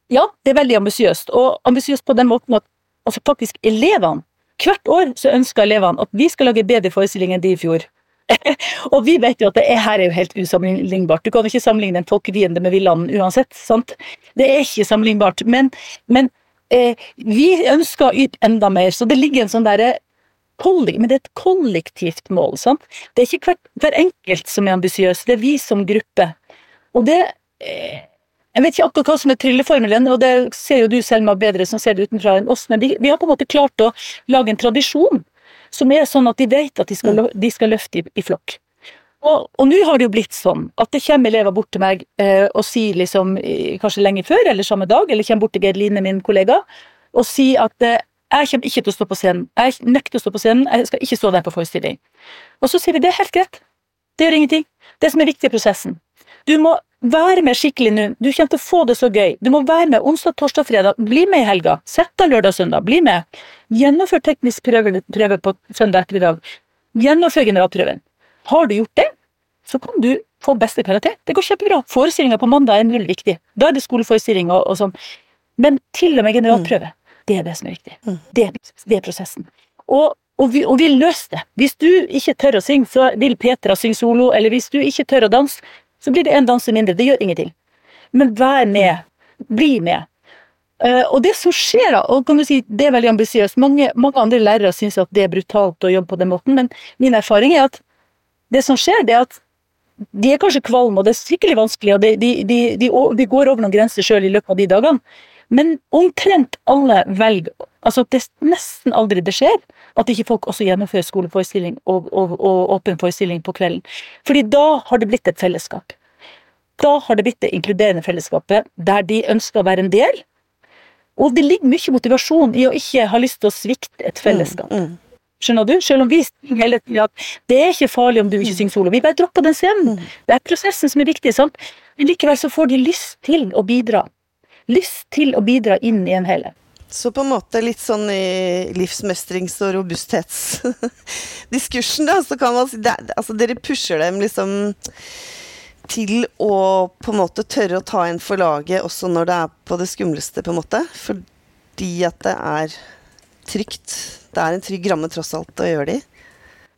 F: Ja, det er veldig ambisiøst. Og ambisiøst på den måten at altså faktisk elevene Hvert år så ønsker elevene at vi skal lage bedre forestilling enn de i fjor. og vi vet jo at det er, her er jo helt usammenlignbart. Du kan ikke sammenligne en folkefiende med villanden uansett. sant? Det er ikke sammenlignbart. Men, men eh, vi ønsker å yte enda mer, så det ligger en sånn derre Men det er et kollektivt mål. sant? Det er ikke hver, hver enkelt som er ambisiøs, det er vi som gruppe. Og det eh, Jeg vet ikke akkurat hva som er trylleformelen, og det ser jo du Selma bedre som ser det utenfra enn oss, men vi, vi har på en måte klart å lage en tradisjon som er sånn at de vet at de skal, de skal løfte i, i flokk. Og, og nå har det jo blitt sånn at det kommer elever bort til meg eh, og sier liksom, kanskje lenge før eller samme dag, eller kommer bort til Geir Line, min kollega, og sier at eh, jeg kommer ikke til å stå på scenen. Jeg nekter å stå på scenen, jeg skal ikke stå der på forestilling. Og så sier vi det er helt greit. Det gjør ingenting. Det som er viktig, er prosessen. Du må være med skikkelig nå. Du kommer til å få det så gøy. Du må være med onsdag, torsdag, fredag. Bli med i helga. Sett deg lørdag søndag. Bli med. Gjennomfør teknisk prøve, prøve på søndag ettermiddag. Gjennomfør generalprøven. Har du gjort det, så kan du få beste karakter. Det går kjempebra. Forestillinga på mandag er null viktig. Da er det skoleforestilling og, og sånn. Men til og med generalprøve, det er det som er viktig. Det, det er prosessen. Og, og, vi, og vi løser det. Hvis du ikke tør å synge, så vil Petra synge solo, eller hvis du ikke tør å danse, så blir det en danser mindre. Det gjør ingenting. Men vær med. Bli med. Uh, og det som skjer da, og kan du si, det er veldig ambisiøst, mange, mange andre lærere syns at det er brutalt å jobbe på den måten, men min erfaring er at det som skjer, det er at de er kanskje kvalme, og det er skikkelig vanskelig, og de, de, de, de, går over noen grenser sjøl i løpet av de dagene. Men omtrent alle velger Altså, det er nesten aldri det skjer at ikke folk også gjennomfører skoleforestilling og, og, og åpen forestilling på kvelden. Fordi da har det blitt et fellesskap. Da har det blitt det inkluderende fellesskapet der de ønsker å være en del. Og det ligger mye motivasjon i å ikke ha lyst til å svikte et fellesskap. Skjønner du? Selv om vi hele tiden at det er ikke farlig om du ikke synger solo. Vi bare dropper den scenen. Det er prosessen som er viktig. sant? Men likevel så får de lyst til å bidra. Lyst til å bidra inn i en helhet.
E: Så på en måte litt sånn i livsmestrings- og robusthetsdiskursen, da, så kan man si det, altså Dere pusher dem liksom til å på en måte tørre å ta inn for laget også når det er på det skumleste, på en måte. Fordi at det er trygt. Det er en trygg ramme tross alt å gjøre det i.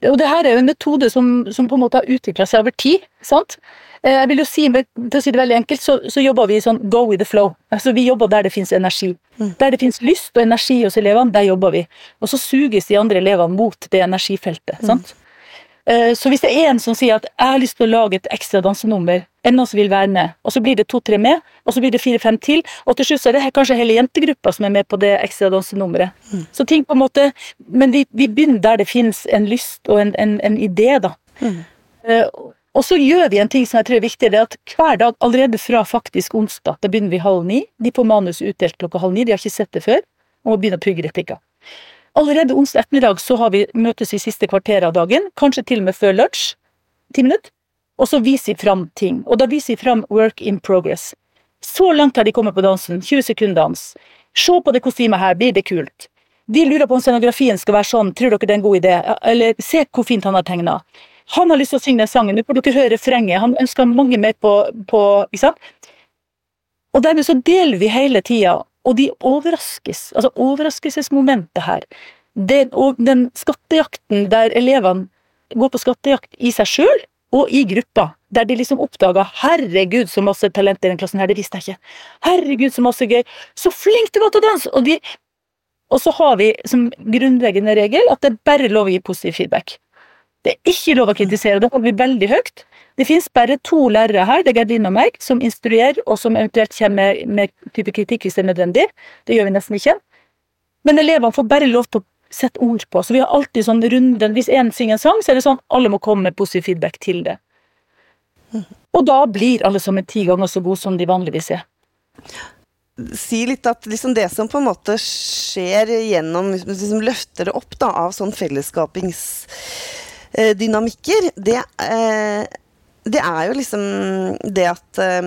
F: Og det her er jo en metode som, som på en måte har utvikla seg over tid. sant? Eh, Jeg vil jo si, For å si det veldig enkelt, så, så jobber vi sånn go with the flow. Altså Vi jobber der det finnes energi. Der det finnes lyst og energi hos elevene, der jobber vi. Og så suges de andre elevene mot det energifeltet. sant? Mm. Så hvis det er en som sier at 'jeg har lyst til å lage et ekstra dansenummer', en som vil være med, og så blir det to-tre med, og så blir det fire-fem til, og til slutt så er det kanskje hele jentegruppa som er med på det ekstra dansenummeret. Så ting på en måte Men vi, vi begynner der det finnes en lyst og en, en, en idé, da. Eh, og så gjør vi en ting som jeg tror er viktig, det er at hver dag, allerede fra faktisk onsdag, da begynner vi halv ni. De får manus utdelt klokka halv ni, de har ikke sett det før, og begynner begynne å pugge replikker. Allerede onsdag ettermiddag så har vi møtes i siste kvarter av dagen, kanskje til og med før lunsj, ti minutter, og så viser vi fram ting. Og da viser vi fram work in progress. Så langt har de kommet på dansen, 20 sekunder dans. Se på det kostymet her, blir det kult? De lurer på om scenografien skal være sånn, tror dere det er en god idé? Eller se hvor fint han har tegna. Han har lyst til å synge den sangen, nå får dere høre refrenget, han ønsker mange med på, på ikke sant? Og dermed så deler vi hele tida, og de overraskes. Altså overraskelsesmomentet her. Den, den skattejakten der elevene går på skattejakt i seg sjøl og i gruppa, der de liksom oppdaga 'herregud, så masse talent i den klassen her, det visste jeg ikke'. 'Herregud, så masse gøy'. Så flink du var til å danse! Og, de, og så har vi som grunnleggende regel at det er bare lov å gi positiv feedback. Det er ikke lov å kritisere, det holder vi veldig høyt. Det finnes bare to lærere her, det er Gerdin og meg, som instruerer, og som eventuelt kommer med type kritikk hvis det er nødvendig. Det gjør vi nesten ikke. Men elevene får bare lov til å sette ord på. Så vi har alltid sånn runde Hvis én synger en sang, så er det sånn alle må komme med positiv feedback til det. Og da blir alle sammen ti ganger så gode som de vanligvis er.
E: Si litt at liksom det som på en måte skjer gjennom liksom Løfter det opp da, av sånn fellesskapingsdynamikker, det, eh, det er jo liksom det at eh,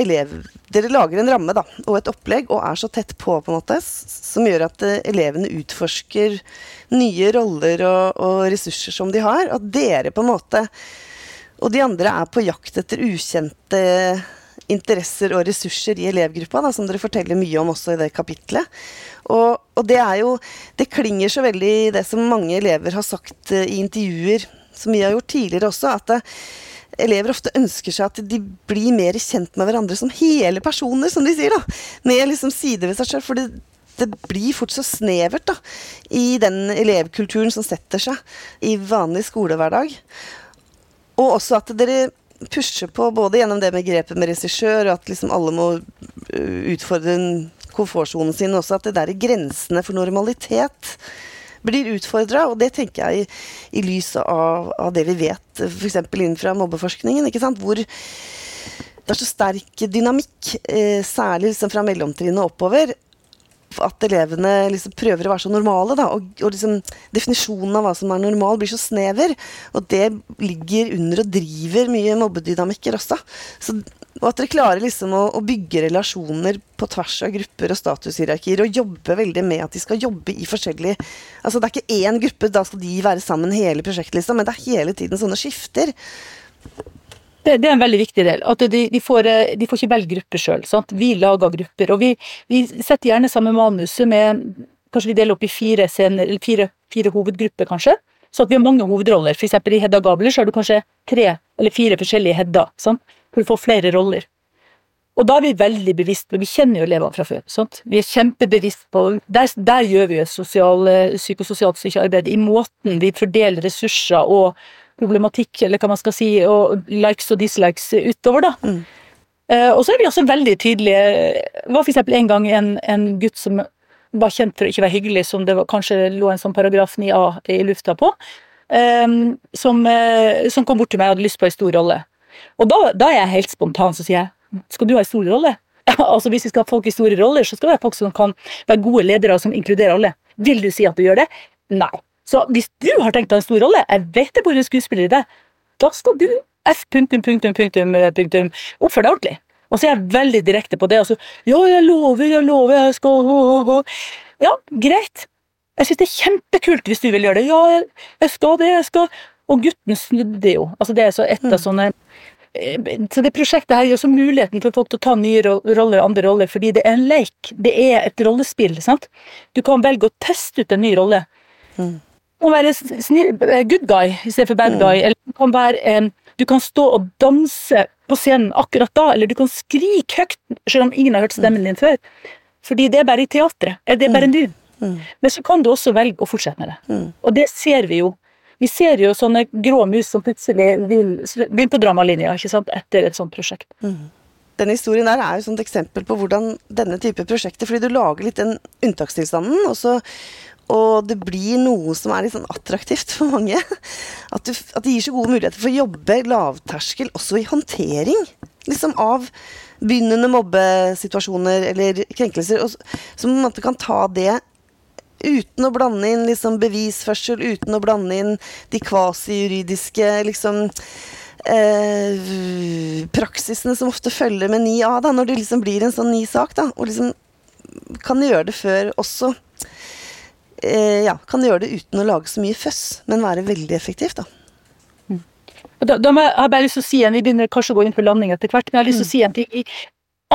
E: elev, dere lager en ramme da, og et opplegg og er så tett på, på en måte, som gjør at eh, elevene utforsker nye roller og, og, ressurser som de har. At dere på en måte og de andre er på jakt etter ukjente interesser og ressurser i elevgruppa, da, som dere forteller mye om også i det kapitlet. Og, og det er jo Det klinger så veldig i det som mange elever har sagt eh, i intervjuer, som vi har gjort tidligere også, at det, elever ofte ønsker seg at de blir mer kjent med hverandre som hele personer, som de sier. da, Med liksom sider ved seg sjøl. For det, det, blir fort så snevert da, i den elevkulturen som setter seg i vanlig skolehverdag. Og også at dere pusher på både gjennom det med grepet med regissør, og at liksom alle må øh, utfordre komfortsonen sin, også at det der er grensene for normalitet blir utfordra, og det tenker jeg i, i lys av, av, det vi vet f.eks. innenfra mobbeforskningen, ikke sant? hvor det er så sterk dynamikk, eh, særlig liksom fra mellomtrinnet oppover, at elevene liksom prøver å være så normale. Da, og, og liksom, definisjonen av hva som er normal, blir så snever. Og det ligger under og driver mye mobbedynamikker også. Så, og at dere klarer liksom å, å, bygge relasjoner på tvers av grupper og statushierarkier. Og jobbe veldig med at de skal jobbe i forskjellige Altså det er ikke én gruppe, da skal de være sammen hele prosjektet, liksom, men det er hele tiden sånne skifter.
F: Det, det, er en veldig viktig del. At de, de, får, eh, de får, ikke velge grupper sjøl. Vi lager grupper. Og vi, vi, setter gjerne sammen manuset med Kanskje vi deler opp i fire, scener, fire, fire hovedgrupper, kanskje. Så at vi har mange hovedroller. Eksempel i Hedda Gabler så har du kanskje tre eller fire forskjellige Hedda. Sant? For å få flere roller. Og da er vi veldig bevisst, for vi kjenner jo elevene fra før. Sant? Vi er kjempebevisst på Der, der gjør vi jo sosial, eh, psykososialt arbeid i måten vi fordeler ressurser og problematikk, eller hva man skal si, og likes og dislikes utover, da. Mm. Uh, og så er vi også veldig tydelige. Det var f.eks. en gang en, en, gutt som var kjent for å ikke være hyggelig, som det var, kanskje lå en sånn paragraf 9a i lufta på, um, som, uh, som, kom bort til meg og hadde lyst på en stor rolle. Og da, da er jeg helt spontan, så sier jeg skal du ha en stor rolle? Ja, altså Hvis vi skal ha folk i store roller, så skal det være folk som kan være gode ledere som inkluderer alle. Vil du si at du gjør det? Nei. Så hvis du har tenkt deg en stor rolle, jeg vet det bor en skuespiller i det, da skal du F punktum, punktum, punktum, punktum, oppføre deg ordentlig. Og så er jeg veldig direkte på det. Og så ja, jeg lover, jeg lover, jeg skal Ja, greit. Jeg syns det er kjempekult hvis du vil gjøre det. Ja, jeg skal det, jeg skal Og gutten snudde jo. Altså, det er så et av mm. sånne eh, så det prosjektet her gir også muligheten for folk til å ta nye roller og andre roller, fordi det er en leik. Det er et rollespill. sant? Du kan velge å teste ut en ny rolle. Mm kan være snill, eh, good guy i stedet for bad mm. guy. Eller du kan, være, du kan stå og danse på scenen akkurat da, eller du kan skrike høyt selv om ingen har hørt stemmen din før. Fordi det er bare i teatret. Det er bare mm. du. Mm. Men så kan du også velge å fortsette med det. Mm. Og det ser vi jo. Vi ser jo sånne grå mus som plutselig begynne på dramalinja ikke sant? etter et sånt prosjekt.
E: Mm. Denne historien der er jo et eksempel på hvordan denne type prosjekter Fordi du lager litt den unntakstilstanden, og så, og det blir noe som er litt sånn attraktivt for mange. At, du, at, det gir så gode muligheter for å jobbe lavterskel også i håndtering liksom av begynnende mobbesituasjoner eller krenkelser. Og, så man kan ta det uten å blande inn liksom bevisførsel, uten å blande inn de kvasijuridiske liksom eh, praksisene som ofte følger med 9A, da, når det liksom blir en sånn ny sak. da, Og liksom kan gjøre det før også eh, ja, kan gjøre det uten å lage så mye føss, men være veldig effektivt. da.
F: Mm. Da, da må jeg bare lyst til å si en, Vi begynner kanskje å gå inn for landing etter hvert, men jeg har lyst til å mm. si en ting. I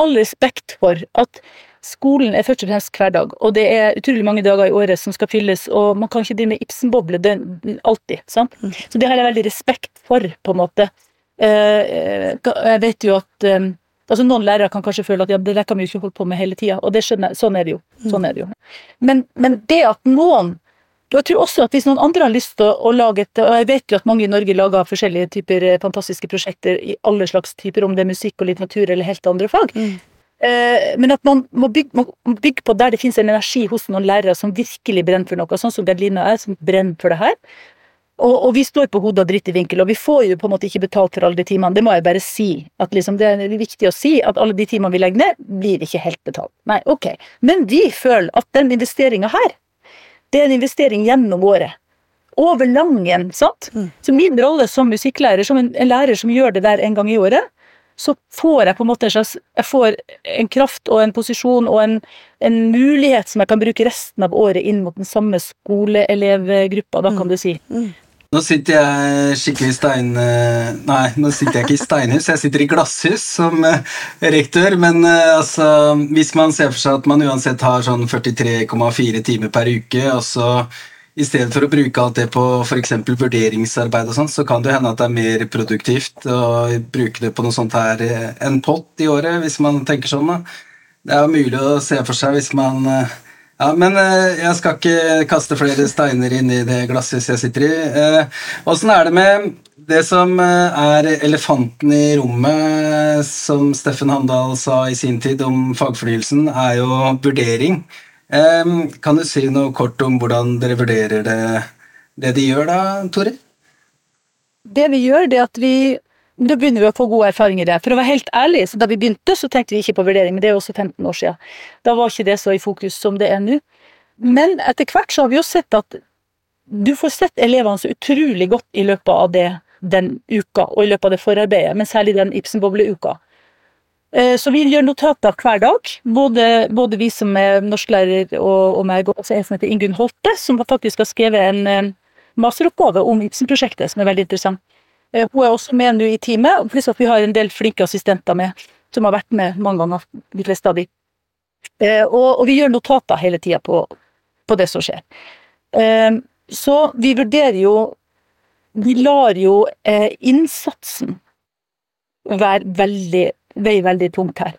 F: all respekt for at skolen er først og fremst hverdag, og det er utrolig mange dager i året som skal fylles, og man kan ikke drive med Ibsen-boble alltid. sant? Så det har jeg veldig respekt for, på en måte. Eh, jeg vet jo at eh, altså Noen lærere kan kanskje føle at ja, det der kan vi jo ikke holde på med hele tida, og det skjønner jeg. Sånn er det jo. Sånn er det jo. Men, men det at noen og jeg tror også at Hvis noen andre har lyst til å, lage et og Jeg vet jo at mange i Norge lager forskjellige typer eh, fantastiske prosjekter i alle slags typer, om det er musikk og litteratur eller helt andre fag. Mm. Eh, men at man må bygge, må bygge, på der det finnes en energi hos noen lærere som virkelig brenner for noe, sånn som Gerlina er, som brenner for det her. Og, og, vi står på hodet og dritt i vinkel, og vi får jo på en måte ikke betalt for alle de timene. Det må jeg bare si. At liksom det er viktig å si at alle de timene vi legger ned, blir ikke helt betalt. Nei, ok. Men vi føler at den investeringa her, det er en investering gjennom året. Over langen, sant. Mm. Så min rolle som musikklærer, som en, en, lærer som gjør det der en gang i året, så får jeg på en måte en slags Jeg får en kraft og en posisjon og en, en mulighet som jeg kan bruke resten av året inn mot den samme skoleelevgruppa, da, kan mm. du si. Mm.
C: Nå sitter jeg skikkelig stein... Eh, nei, nå sitter jeg ikke i steinhus, jeg sitter i glasshus som eh, rektor. Men eh, altså, hvis man ser for seg at man uansett har sånn 43,4 timer per uke, og så i stedet for å bruke alt det på f.eks. vurderingsarbeid, og sånn, så kan det hende at det er mer produktivt å bruke det på noe sånt her, en pott i året, hvis man tenker sånn. da. Det er jo mulig å se for seg hvis man ja, Men eh, jeg skal ikke kaste flere steiner inn i det glasshuset jeg sitter i. Åssen eh, er det med det som eh, er elefanten i rommet, som Steffen Handal sa i sin tid om fagfornyelsen, er jo vurdering. Kan du si noe kort om hvordan dere vurderer det, det de gjør da, Tore?
F: Det vi gjør, det er at vi da begynner vi å få gode erfaringer der. For å være helt ærlig, så da vi begynte, så tenkte vi ikke på vurdering, men det er jo også 15 år siden. Da var ikke det så i fokus som det er nå. Men etter hvert så har vi jo sett at du får sett elevene så utrolig godt i løpet av det, den uka, og i løpet av det forarbeidet, men særlig den Ibsen-bobleuka. Eh, så vi gjør notater hver dag, både, både vi som er norsklærer og, og meg, og en som heter Ingunn Holte, som faktisk har skrevet en eh, masteroppgave om Ibsen-prosjektet, som er veldig interessant. Eh, hun er også med nå i teamet, pluss at vi har en del flinke assistenter med, som har vært med mange ganger, de fleste av de. Eh, og, og vi gjør notater hele tida på, på, det som skjer. Eh, så vi vurderer jo Vi lar jo innsatsen være veldig, veie veldig tungt her.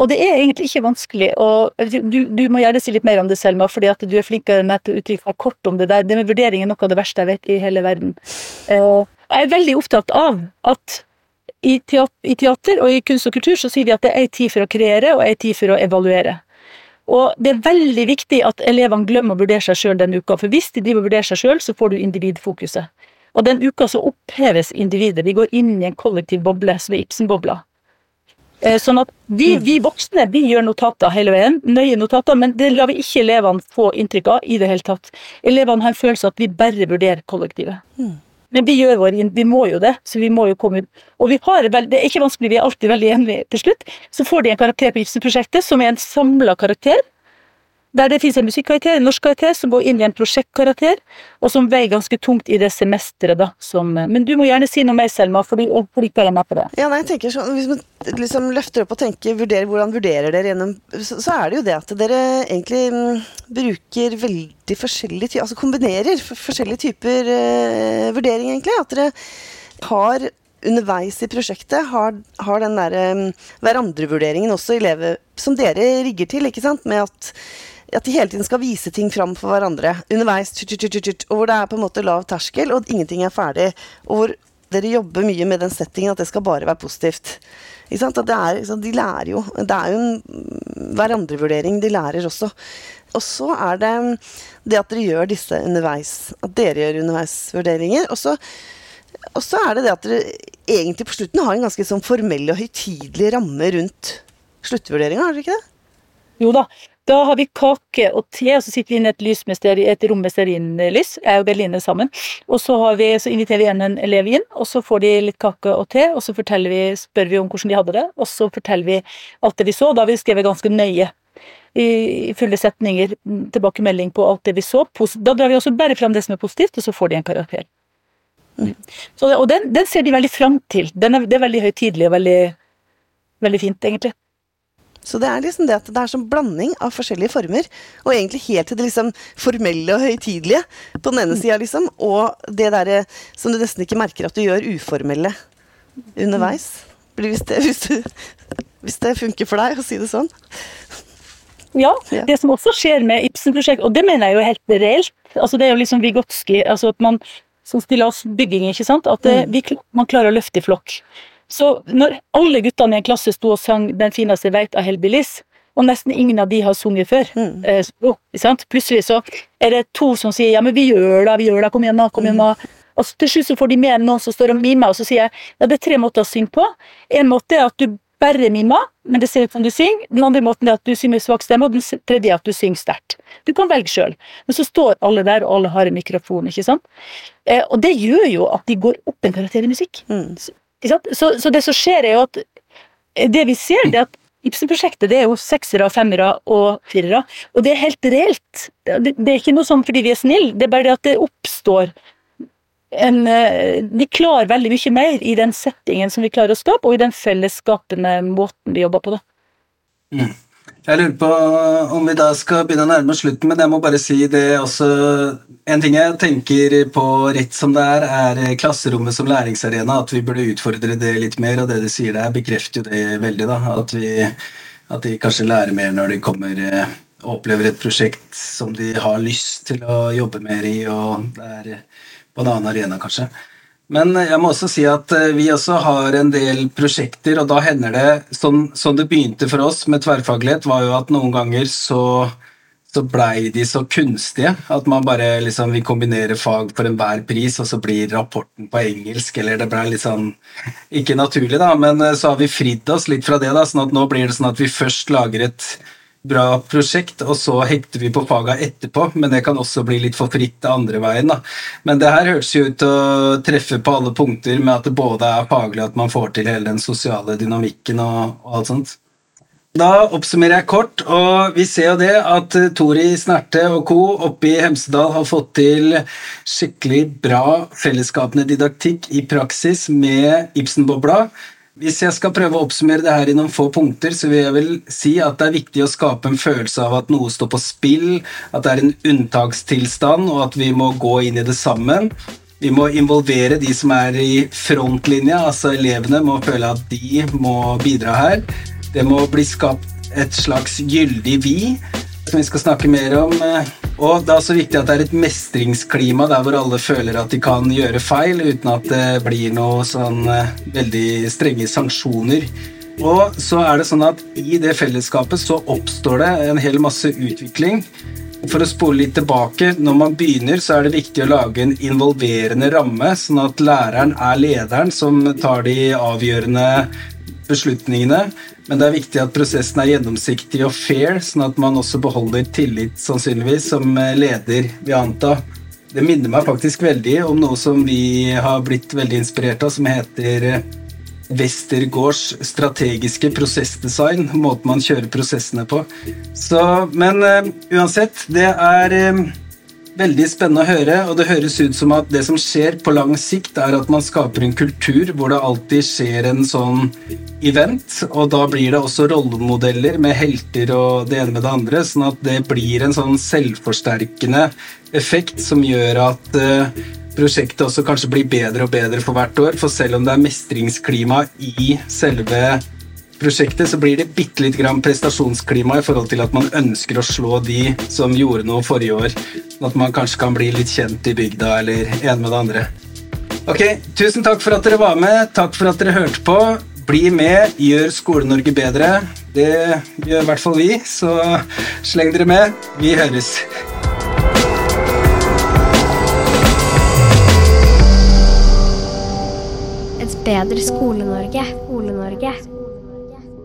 F: Og det er egentlig ikke vanskelig. og Du, du må gjerne si litt mer om det, Selma, fordi at du er flinkere enn meg til å uttrykke deg kort om det der. Det med vurdering er noe av det verste jeg vet i hele verden. Eh, jeg er veldig opptatt av at i teater, og i kunst og kultur så sier vi at det er ei tid for å kreere og ei tid for å evaluere. Og det er veldig viktig at elevene glemmer å vurdere seg sjøl den uka, for hvis de driver og vurderer seg sjøl, så får du individfokuset. Og den uka så oppheves individet, vi går inn i en kollektiv boble, som er Ibsen-bobla. Eh, sånn at vi, vi, voksne vi gjør notater hele veien, nøye notater, men det lar vi ikke elevene få inntrykk av i det hele tatt. Elevene har en følelse av at vi bare vurderer kollektivet. Men vi gjør vår vi må jo det, så vi må jo komme ut. Og vi har, det er ikke vanskelig, vi er alltid veldig enige til slutt. Så får de en karakter på Ibsen-prosjektet som er en samla karakter, der det finnes en musikkarakter, en norsk karakter, som går inn i en prosjektkarakter, og som veier ganske tungt i det semesteret, da. Som, men du må gjerne si noe mer, Selma, for du er med på det.
E: Ja, nei, jeg tenker sånn, Hvis man liksom løfter opp og tenker vurderer, hvordan vurderer dere gjennom så, så, er det jo det at dere egentlig m, bruker veldig forskjellige typer Altså kombinerer forskjellige typer uh, vurdering, egentlig. At dere har underveis i prosjektet har, har den der um, hverandrevurderingen også elever som dere rigger til, ikke sant, med at at de hele tiden skal vise ting fram for hverandre underveis, og hvor det er på en måte lav terskel, og ingenting er ferdig. Og hvor dere jobber mye med den settingen at det skal bare være positivt. Er, de lærer jo. Det er jo en hverandrevurdering de lærer også. Og så er det det at dere gjør disse underveis. At dere gjør underveisvurderinger. Og så, og så er det det at dere egentlig på slutten har en ganske sånn formell og høytidelig ramme rundt sluttvurderinga, har dere ikke det?
F: Jo da, da har vi kake og te, og så sitter vi inne i et, lys med et rom med stearinlys, jeg og Berline sammen. Og så, vi, så inviterer vi igjen en elev inn, og så får de litt kake og te, og så vi, spør vi om hvordan de hadde det, og så forteller vi alt det vi så. Da har vi skrevet ganske nøye i fulle setninger tilbakemelding på alt det vi så. Da drar vi også bare fram det som er positivt, og så får de en karakter. Mm. Så, og den, den, ser de veldig fram til. Den er, det er veldig høytidelig og veldig, veldig fint, egentlig.
E: Så det er liksom det at det er sånn blanding av forskjellige former, og egentlig helt til det liksom formelle og høytidelige på den ene sida, liksom, og det derre som du nesten ikke merker at du gjør uformelle underveis. Hvis det, hvis, du, hvis det funker for deg å si det sånn.
F: Ja,
E: Ja.
F: det som også skjer med Ibsen-prosjekt, og det mener jeg jo helt reelt, altså det er jo liksom Vygotsky, altså at man som stiller oss bygging, ikke sant, at det, vi, man klarer å løfte i flokk. Så når alle guttene i en klasse sto og sang 'Den fineste veit' av Hellbillies, og nesten ingen av de har sunget før, eh, så- sant? plutselig så er det to som sier 'ja, men vi gjør det, vi gjør det, kom igjen da, kom igjen da'. Og så til slutt så får de med noen som står og mimer, og så sier jeg ja, det er tre måter å synge på. En måte er at du bare mimer, men det ser ut som du synger. Den andre måten er at du synger med svak stemme, og den tredje er at du synger sterkt. Du kan velge sjøl. Men så står alle der, og alle har en mikrofon, ikke sant. Eh, og det gjør jo at de går opp en karakter i musikk. Sant? Så, så det som skjer, er jo at eh, det vi ser, det er at Ibsen-prosjektet det er jo seksere, femmere og firere, og det er helt reelt. Det, det er ikke noe sånn fordi vi er snille, det er bare det at det oppstår en, eh, De klarer veldig mye mer i den settingen som vi klarer å skape, og i den fellesskapende måten vi jobber på. da.
C: Jeg lurer på om vi da skal begynne å nærme oss slutten, men jeg må bare si det også En ting jeg tenker på rett som det er, er klasserommet som læringsarena. At vi burde utfordre det litt mer, og det du sier der, bekrefter jo det veldig. da, At, vi, at de kanskje lærer mer når de kommer eh, og opplever et prosjekt som de har lyst til å jobbe mer i, og det er eh, på en annen arena, kanskje. Men jeg må også si at eh, vi også har en del prosjekter, og da hender det Sånn, sånn det begynte for oss med tverrfaglighet, var jo at noen ganger så så blei de så kunstige at man bare liksom vil kombinere fag for enhver pris, og så blir rapporten på engelsk, eller det blei litt sånn Ikke naturlig, da, men eh, så har vi fridd oss litt fra det, da, sånn at nå blir det sånn at vi først lager et bra prosjekt, og så hekter vi på faga etterpå, men det kan også bli litt for fritt andre veien. da. Men det her hørtes jo ut til å treffe på alle punkter med at det både er faglig at man får til hele den sosiale dynamikken og, og alt sånt. Da oppsummerer jeg kort, og vi ser jo det at eh, Tori Snerte og co. oppe i Hemsedal har fått til skikkelig bra fellesskapende didaktikk i praksis med Ibsen-bobla. Hvis jeg skal prøve å oppsummere det her i noen få punkter, så vil jeg vel si at det er viktig å skape en følelse av at noe står på spill, at det er en unntakstilstand, og at vi må gå inn i det sammen. Vi må involvere de som er i frontlinja, altså elevene må føle at de må bidra her. Det må bli skapt et slags gyldig vi, som vi skal snakke mer om. Og det er også viktig at det er et mestringsklima der hvor alle føler at de kan gjøre feil, uten at det blir noe sånn eh, veldig strenge sanksjoner. Og så er det sånn at i det fellesskapet så oppstår det en hel masse utvikling. For å spole litt tilbake, når man begynner, så er det viktig å lage en involverende ramme, sånn at læreren er lederen som tar de avgjørende beslutningene. Men det er viktig at prosessen er gjennomsiktig og fair, sånn at man også beholder tillit, sannsynligvis, som leder, vil jeg anta. Det minner meg faktisk veldig om noe som vi har blitt veldig inspirert av, som heter Westergårds strategiske prosessdesign, måten man kjører prosessene på. Så, men uh, uansett, det er eh, veldig spennende å høre, og det høres ut som at det som skjer på lang sikt, er at man skaper en kultur hvor det alltid skjer en sånn event, og da blir det også rollemodeller med helter og det ene med det andre, sånn at det blir en sånn selvforsterkende effekt som gjør at eh, prosjektet også kanskje blir bedre og bedre for hvert år, for selv om det er mestringsklima i selve prosjektet, så blir det bitte litt grann prestasjonsklima i forhold til at man ønsker å slå de som gjorde noe forrige år, at man kanskje kan bli litt kjent i bygda eller en med det andre. Ok, tusen takk for at dere var med, takk for at dere hørte på. Bli med, gjør Skole-Norge bedre. Det gjør i hvert fall vi, så sleng dere med. Vi høres.
B: Et bedre Skole-Norge. Skole-Norge.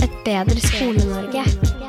B: Et bedre Skole-Norge.